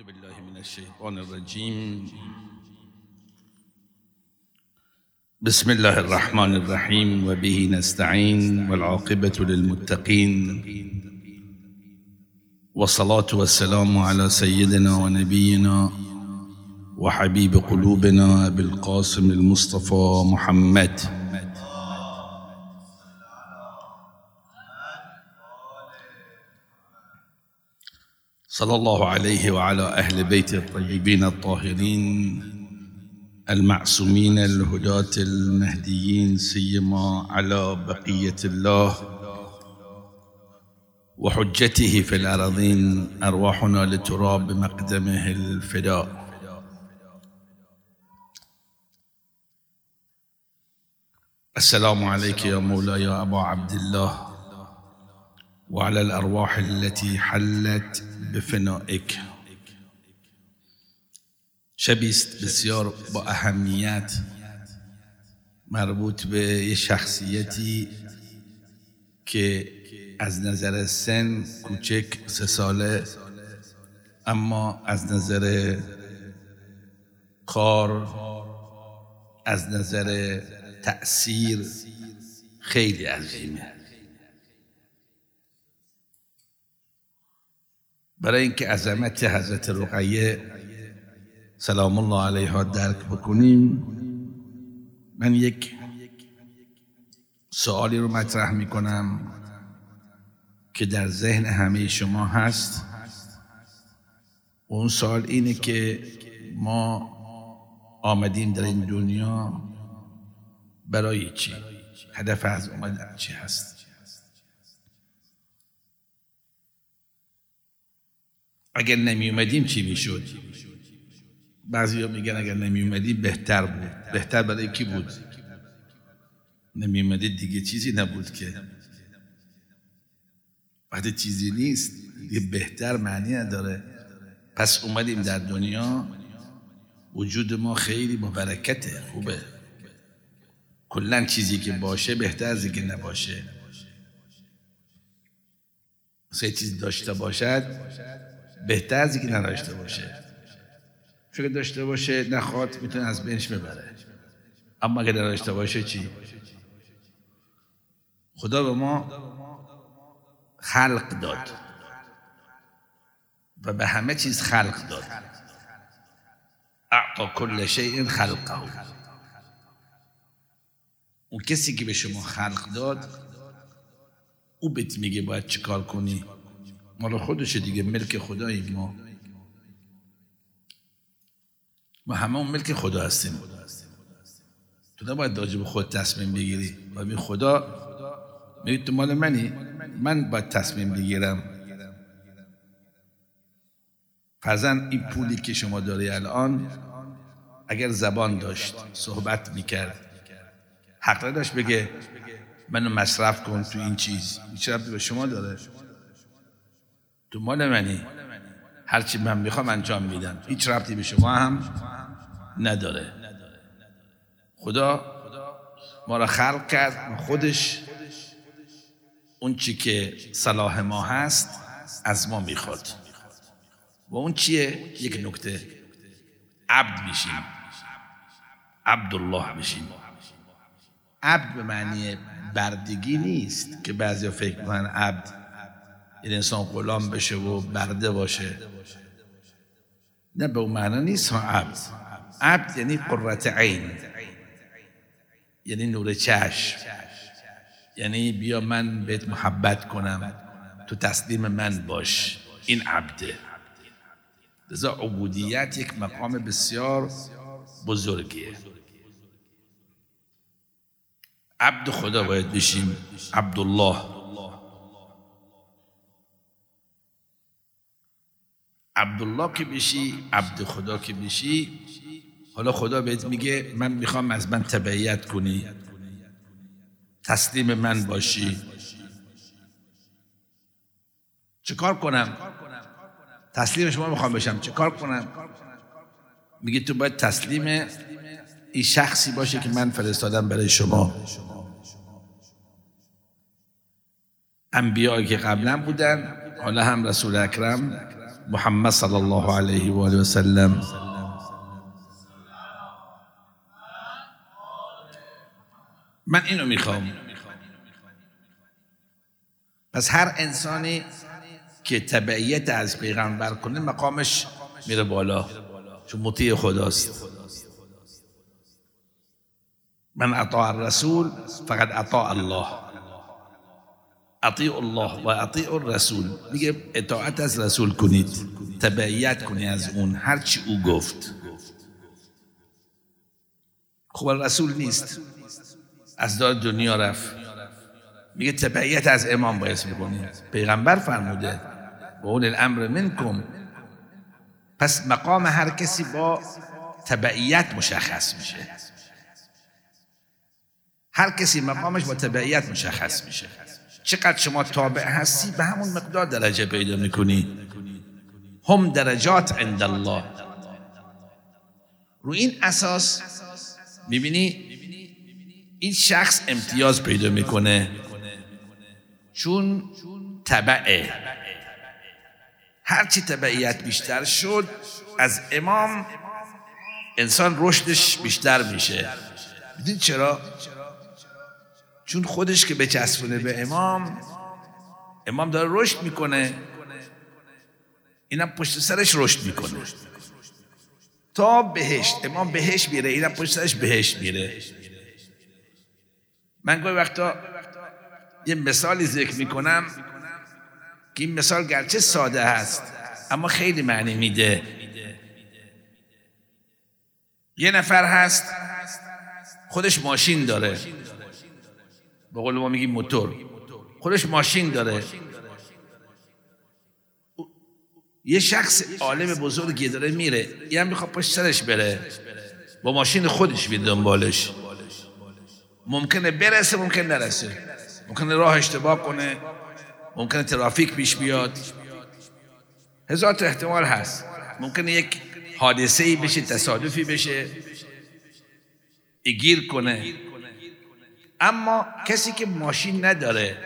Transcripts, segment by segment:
أعوذ بالله من الشيطان الرجيم. بسم الله الرحمن الرحيم وبه نستعين والعاقبة للمتقين. والصلاة والسلام على سيدنا ونبينا وحبيب قلوبنا أبي القاسم المصطفى محمد. صلى الله عليه وعلى أهل بيته الطيبين الطاهرين المعصومين الهداة المهديين سيما على بقية الله وحجته في الأراضين أرواحنا لتراب مقدمه الفداء. السلام عليك يا مولاي يا أبا عبد الله وعلى الأرواح التي حلت بفنائك شبی است بسیار با اهمیت مربوط به یه شخصیتی که از نظر سن کوچک سه ساله اما از نظر کار از نظر تأثیر خیلی عظیمه. برای اینکه عظمت حضرت رقیه سلام الله علیها درک بکنیم من یک سوالی رو مطرح می کنم که در ذهن همه شما هست. اون سوال اینه که ما آمدیم در این دنیا برای چی؟ هدف از اومدن چی هست؟ اگر نمی اومدیم چی می‌شد؟ بعضی ها میگن اگر نمی اومدیم بهتر بود. بهتر برای کی بود؟ نمی اومدید دیگه چیزی نبود که. وقتی چیزی نیست. دیگه بهتر معنی نداره. پس اومدیم در دنیا. وجود ما خیلی مبرکته. خوبه. کلا چیزی که باشه بهتر از اینکه نباشه. سه چیز داشته باشد بهتر از اینکه نداشته باشه. چون داشته باشه نخواد می‌تونه از بینش ببره. اما اگه نداشته باشه چی؟ خدا به ما خلق داد. و به همه چیز خلق داد. اعطا کل شیء خلقه. اون کسی که به شما خلق داد او بهت میگه باید چیکار کنی؟ مال خودشه دیگه ملک خداییم ما. ما همه ملک خدا هستیم. تو نباید راجع به خود تصمیم بگیری. و می خدا میگه تو مال منی من باید تصمیم بگیرم. فرزن این پولی که شما داری الان اگر زبان داشت صحبت می‌کرد. حق نداشت بگه منو مصرف کن تو این چیز. هیچ به شما داره. تو مال منی. هرچی من می‌خوام انجام میدم. هیچ ربطی به شما هم نداره. خدا ما را خلق کرد خودش. اون چی که صلاح ما هست از ما می‌خواد و اون چیه؟ یک نکته. عبد میشیم. عبدالله میشیم. عبد به معنی بردگی نیست که بعضی فکر می‌کنن عبد این انسان غلام بشه و برده باشه. نه به اون معنا نیست ها عبد. عبد یعنی قررت عین. یعنی نور چشم. یعنی بیا من بهت محبت کنم تو تسلیم من باش. این عبده. لذا عبودیت یک مقام بسیار بزرگیه. عبد خدا باید بشیم عبدالله. عبدالله که بشی عبد خدا که بشی حالا خدا بهت میگه من می‌خوام از من تبعیت کنی. تسلیم من باشی. چه کار کنم؟ تسلیم شما می‌خوام بشم. چه کار کنم؟ میگه تو باید تسلیم این شخصی باشه که من فرستادم برای شما. انبیایی که قبلا بودن حالا هم رسول اکرم. محمد صلی الله علیه و آله و سلم من اینو می‌خوام. پس هر انسانی که تبعیت از پیغمبر کنه مقامش میره بالا چون مطیع خداست. من اطاع الرسول فقد اطاع الله. اطیع الله و اطیع الرسول. میگه اطاعت از رسول کنید تبعیت کنید از اون هرچی او گفت. خب رسول نیست. از دار دنیا رفت. میگه تبعیت از امام باید بکنید پیغمبر فرموده و اول الامر منکم. پس مقام هر کسی با تبعیت مشخص میشه. هر کسی مقامش با تبعیت مشخص میشه. چقدر شما تابع هستی؟ به همون مقدار درجه پیدا می‌کنی. هم درجات عند الله. رو این اساس می‌بینی این شخص امتیاز پیدا می‌کنه. چون تبعه. هرچی تبعیت بیشتر شد از امام انسان رشدش بیشتر میشه. می‌دونی چرا؟ چون خودش که بچسبونه به امام امام داره رشد می‌کنه. اینم پشت سرش رشد می‌کنه. تا بهشت امام بهشت میره اینم پشت سرش بهشت میره. من گوی وقتا یه مثالی ذکر می‌کنم که این مثال گرچه ساده هست اما خیلی معنی میده. یه نفر هست خودش ماشین داره. به قول ما میگیم موتور. خودش ماشین داره. یه شخص عالم بزرگی داره میره. یه هم می‌خواد پشت سرش بره. با ماشین خودش بید دنبالش. ممکنه برسه ممکن نرسه. ممکنه راه اشتباه کنه. ممکنه ترافیک پیش بیاد. هزار تا احتمال هست. ممکنه یک حادثه ای بشه تصادفی بشه. گیر کنه. اما کسی که ماشین نداره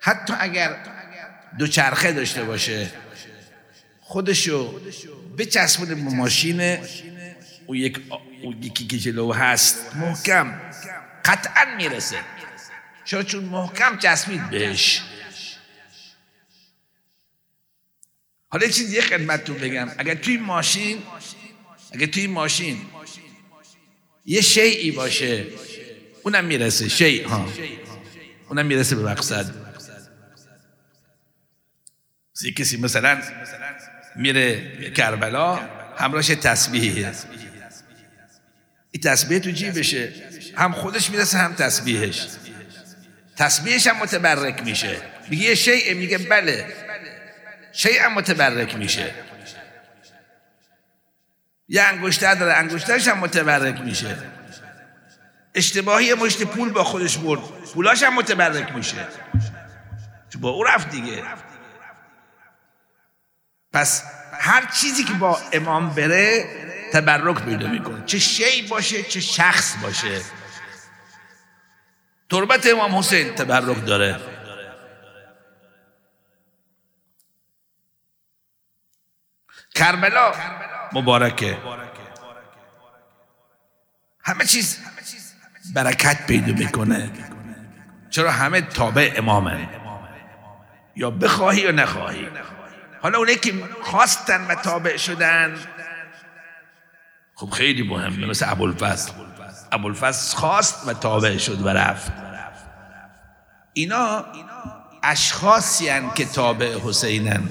حتی اگر دو چرخه داشته باشه خودشو بچسبونه به ماشین او یک یکی که جلو هست محکم قطعا می‌رسه. چرا؟ چون محکم چسبید بهش. حالا چیز یه خدمتتون بگم. اگر توی ماشین اگر توی ماشین یه شیعی باشه اونم می‌رسه. شیع ها. اونم می‌رسه به مقصد. سی کسی مثلا میره کربلا همراهش تسبیحه. این تسبیح تو جیبشه هم خودش می‌رسه هم تسبیحش. تسبیحش هم متبرک میشه. میگه یه شیعه میگه بله. شیء هم متبرک میشه. یه انگشتر داره انگشترش هم متبرک میشه. اشتباهی مشت پول با خودش برد. پولاش هم متبرک میشه. تو با او رفت دیگه. پس هر چیزی که با امام بره تبرک پیدا می‌کنه. چه شی باشه چه شخص باشه. تربت امام حسین تبرک داره. کربلا مبارکه. همه چیز برکت پیدا می‌کنه. چرا همه تابع امامه؟ یا بخواهی یا نخواهی. حالا اونه که خواستن و تابع شدن خب خیلی مهمه مثل ابوالفضل. ابوالفضل خواست و تابع شد و رفت. اینا اشخاصی که تابع حسینن.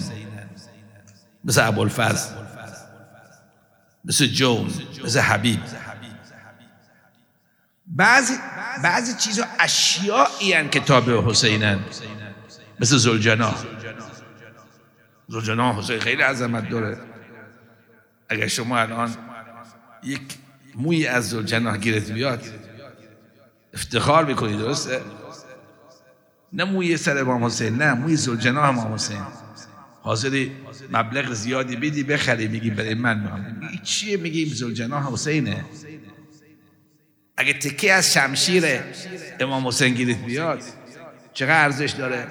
مثل ابوالفضل مثل جون مثل حبیب. بعضی بعضی چیزا اشیایی که تابع حسینن. مثل زلجنا زلجنا حسین خیلی عظمت داره. اگر شما الان یک موی از زلجنا گیرت بیاد افتخار می‌کنی درسته؟ نه موی سر امام حسین نه موی زلجنا امام حسین. حاضری مبلغ زیادی بدی بخری میگی برای من میگی چیه میگیم زلجناح حسینه. اگه تکه از شمشیر امام حسین گیرت بیاد. چقدر ارزش داره؟ و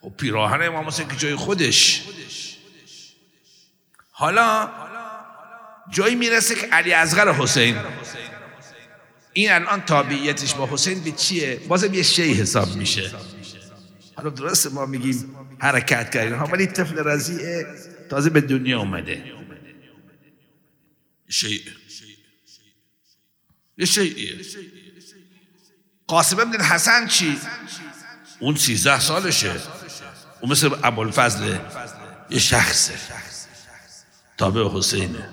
خب پیراهن امام حسین که جای خودش. حالا جایی می‌رسه که علی ازغر حسین. این الان تابعیتش با حسین به چیه؟ بازم یه شی حساب میشه. حالا درست ما میگیم حرکت کردیم. ها ولی طفل رضیعه تازه به دنیا اومده. شیء یه شیعیه قاسم ابن حسن چی؟ اون سیزده سالشه. اون مثل ابوالفضل یه شخصه. تابع حسینه.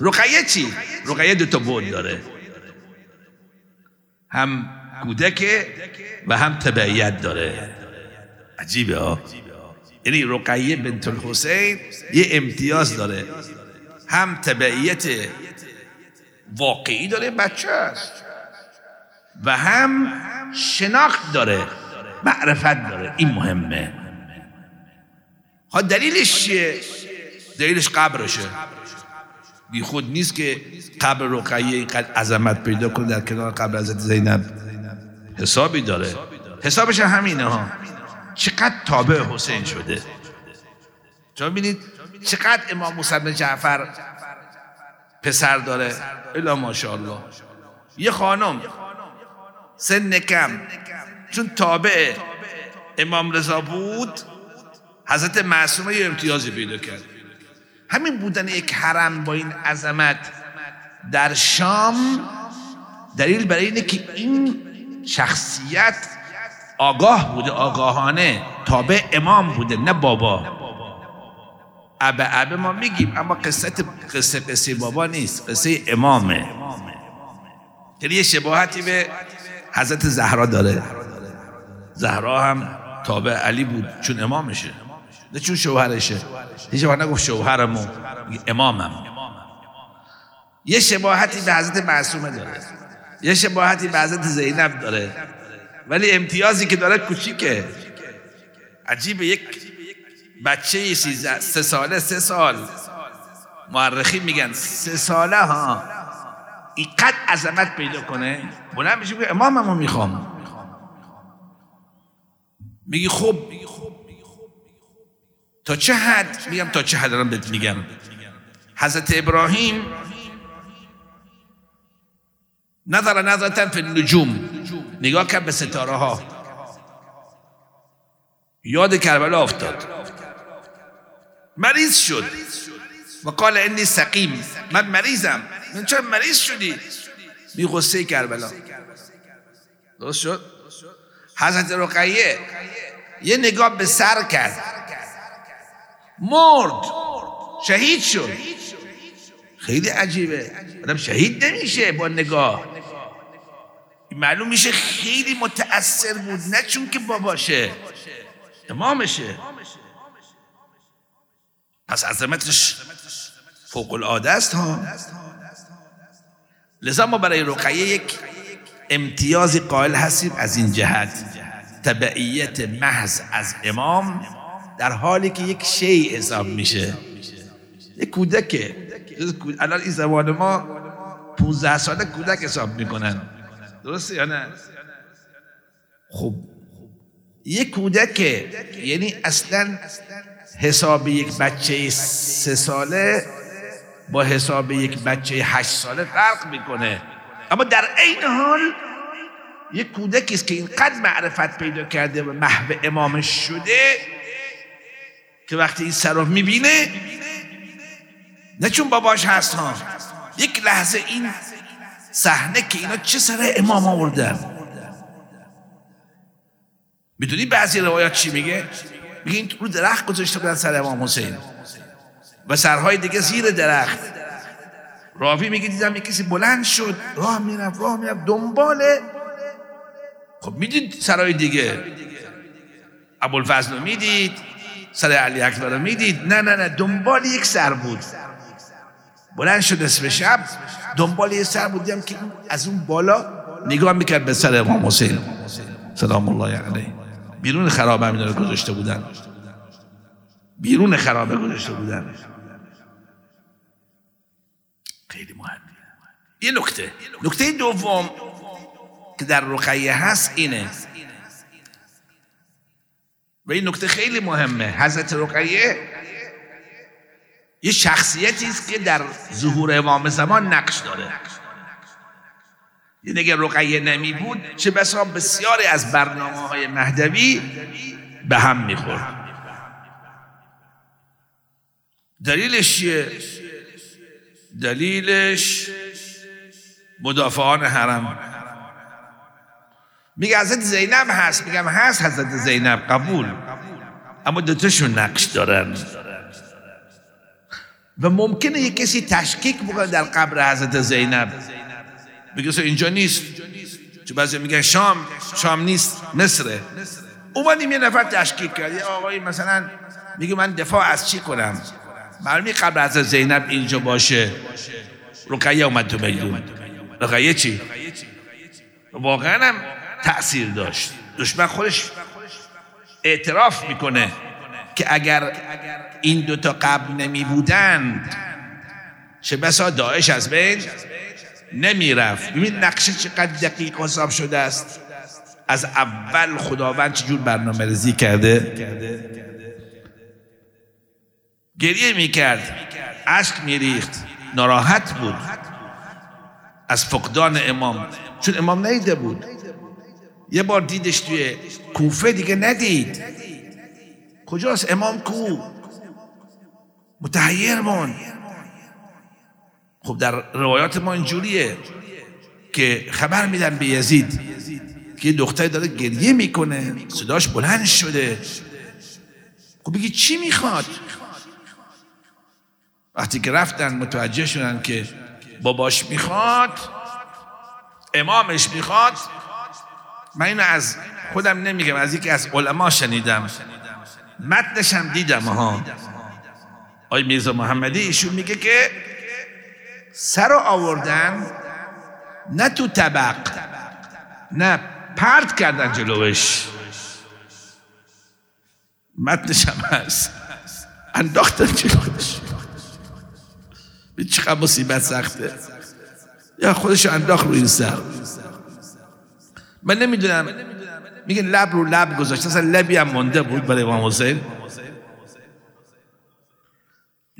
رقیه چی؟ رقیه دو تا بود داره. هم کودک و هم تبعیت داره. عجیبه ها. یعنی رقیه بنت الحسین یه امتیاز داره. هم تبعیت واقعی داره بچه است. و هم شناخت داره معرفت داره این مهمه. ها دلیلش چیه؟ دلیلش قبرشه. بی خود نیست که قبر رقیه اینقدر عظمت پیدا کنه در کنار قبر حضرت زینب. حسابی داره. حسابش همینه ها. چقدر تابع حسین شده. شما ببینید چقدر امام موسی جعفر پسر داره. الا ماشاءالله. یه خانم. سن کم. چون تابع امام رضا بود حضرت معصومه یه امتیازی پیدا کرد. همین بودن یک حرم با این عظمت در شام دلیل برای اینه که این شخصیت آگاه بوده آگاهانه. تابع امام بوده نه بابا. ابه ابه ما میگیم اما قصه قصه قصه بابا نیست قصه امامه. یعنی یه شباهتی به حضرت زهرا داره. زهرا هم تابع علی بود چون امامشه. نه چون شوهرشه. هیچ وقت نگفت شوهرمو امامم. یه شباهتی به حضرت معصومه داره. یه شباهتی به حضرت زینب داره. ولی امتیازی که داره کوچیکه. عجیبه یک بچه سه ساله سه سال. معرخی میگن سه ساله ها. اینقدر عظمت پیدا کنه. بلند میشه میگه اماممو می‌خوام. میگی خب تا چه حد؟ میگم تا چه حد دارم بهت میگم. حضرت ابراهیم نظر نظرتا فی النجوم. نگاه کرد به ستاره ها یاد کربلا افتاد. مریض شد. و قال انی سقیم. من مریضم. من چرا مریض شدی؟ می غصه کربلا. درست شد؟ حضرت رقیه یه نگاه به سر کرد. مرد. شهید شد. خیلی عجیبه. آدم شهید نمیشه با نگاه. معلوم میشه خیلی متأثر بود نه چون که باباشه. امامشه پس عظمتش فوق العاده است ها. لذا ما برای رقیه یک امتیازی قائل هستیم از این جهت. تبعیت محض از امام در حالی که یک شی حساب میشه. یک کودکه. الان این زبان ما 15 ساله کودک حساب می‌کنن. درسته یا نه؟ خب یک کودک یعنی اصلا حساب یک بچه سه ساله با حساب یک بچه هشت ساله فرق می‌کنه. اما در عین حال یک کودکی است که اینقدر معرفت پیدا کرده و محو امامش شده که وقتی این سر رو می‌بینه نه چون باباش هست ها یک لحظه این صحنه که اینا چه سر امام آوردن؟ می‌دونی بعضی روایات چی میگه؟ میگه رو درخت گذاشته بودن سر امام حسین. و سرهای دیگه زیر درخت. راوی میگه دیدم یک کسی بلند شد راه می‌رفت راه می‌رفت دنباله خب می‌دید سرهای دیگه. ابوالفضل رو می‌دید سر علی اکبر رو می‌دید. نه نه نه دنبال یک سر بود. بلند شد اسم شب دنبال یک سر بود. که از اون بالا نگاه می‌کرد به سر امام حسین. سلام الله علیه. بیرون خرابه همین رو گذاشته بودن. بیرون خرابه گذاشته بودن. خیلی مهم. یه نکته. نکته دوم که در رقیه هست اینه. و این نکته خیلی مهمه. حضرت رقیه یه شخصیتی است که در ظهور امام زمان نقش داره. اگر رقیه نمی بود چه بسا بسیاری از برنامه های مهدوی به هم می‌خورد دلیلش چیه؟ دلیلش مدافعان حرم. میگه حضرت زینب هست. میگم هست حضرت زینب قبول. اما دوتاشون نقش دارن. و ممکنه یک کسی تشکیک بکنه در قبر حضرت زینب. بگه اینجا نیست. چون بعضی میگن شام شام نیست مصره. اومدیم یه نفر تشکیک کرد. یه آقایی مثلا میگه من دفاع از چی کنم؟ معلومی قبل از زینب اینجا باشه. رقیه اومد تو میدون. رقیه چی؟ واقعا هم تأثیر داشت. دشمن خودش اعتراف می‌کنه که اگر این دوتا قبل نمی بودند چه بسا داعش از بین نمی‌رفت. ببین نقشه چقدر دقیق حساب شده است. از اول خداوند چجور برنامه ریزی کرده؟ گریه می‌کرد. عشق میریخت. ناراحت بود. از فقدان امام. چون امام نیده بود. یه بار دیدش توی کوفه دیگه ندید. کجاست امام کو متحیر مون. خب در روایات ما اینجوریه که خبر میدن به یزید که دختر داره گریه می‌کنه صداش بلند شده. خب بگی چی می‌خواد؟ وقتی که رفتن متوجه شدن که باباش می‌خواد امامش می‌خواد من اینو از خودم نمیگم از یکی از علما شنیدم. متنش هم دیدم ها آی میرزا محمدی ایشون میگه که سر رو آوردن نه تو طبق نه پرد کردن جلوش. متنش هم هست. انداختن جلوش. به چقدر مصیبت سخته. یا خودش انداخت رو این سر. من نمی‌دونم. میگه لب رو لب گذاشت. اصلا لبی هم مونده بود برای امام حسین.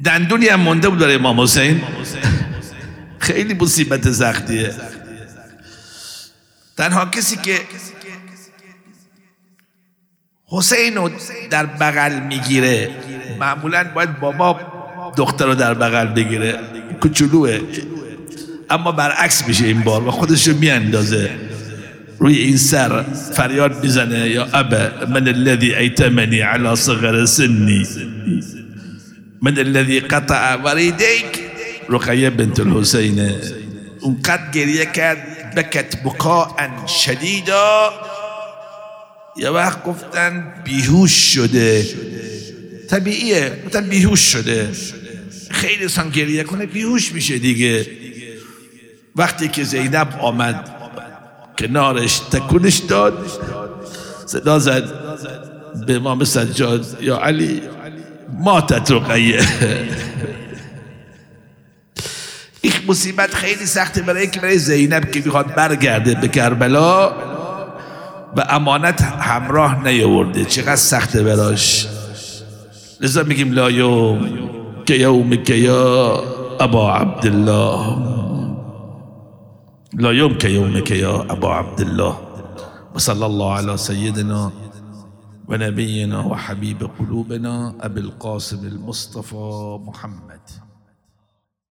دندونی هم مونده بود برای امام حسین. خیلی مصیبت زختیه تنها کسی که حسین رو در بغل می‌گیره معمولا باید بابا دختر رو در بغل بگیره. کوچولوه. اما برعکس میشه این بار و خودش رو میاندازه. روی این سر فریاد می‌زنه یا ابا من الذي ایتمنی على صغر سنی. من الذي قطع وریدیک. رقیه بنت الحسین. اونقدر گریه کرد بکت بکاء شدیدا. یه وقت گفتن بیهوش شده. طبیعیه گفتن بیهوش شده. خیلی سان گریه کنه بیهوش میشه دیگه. وقتی که زینب آمد کنارش تکونش داد صدا زد به امام سجاد یا علی ماتت رقیه. مصیبت خیلی سخته برای که برای زینب که می‌خواد برگرده به کربلا و امانت همراه نیاورده. چقدر سخته براش. لذا میگیم لا یوم که یوم که یا ابا عبدالله. لا يوم كيومك يا أبا عبد الله وصلى الله على سيدنا ونبينا وحبيب قلوبنا أبي القاسم المصطفى محمد.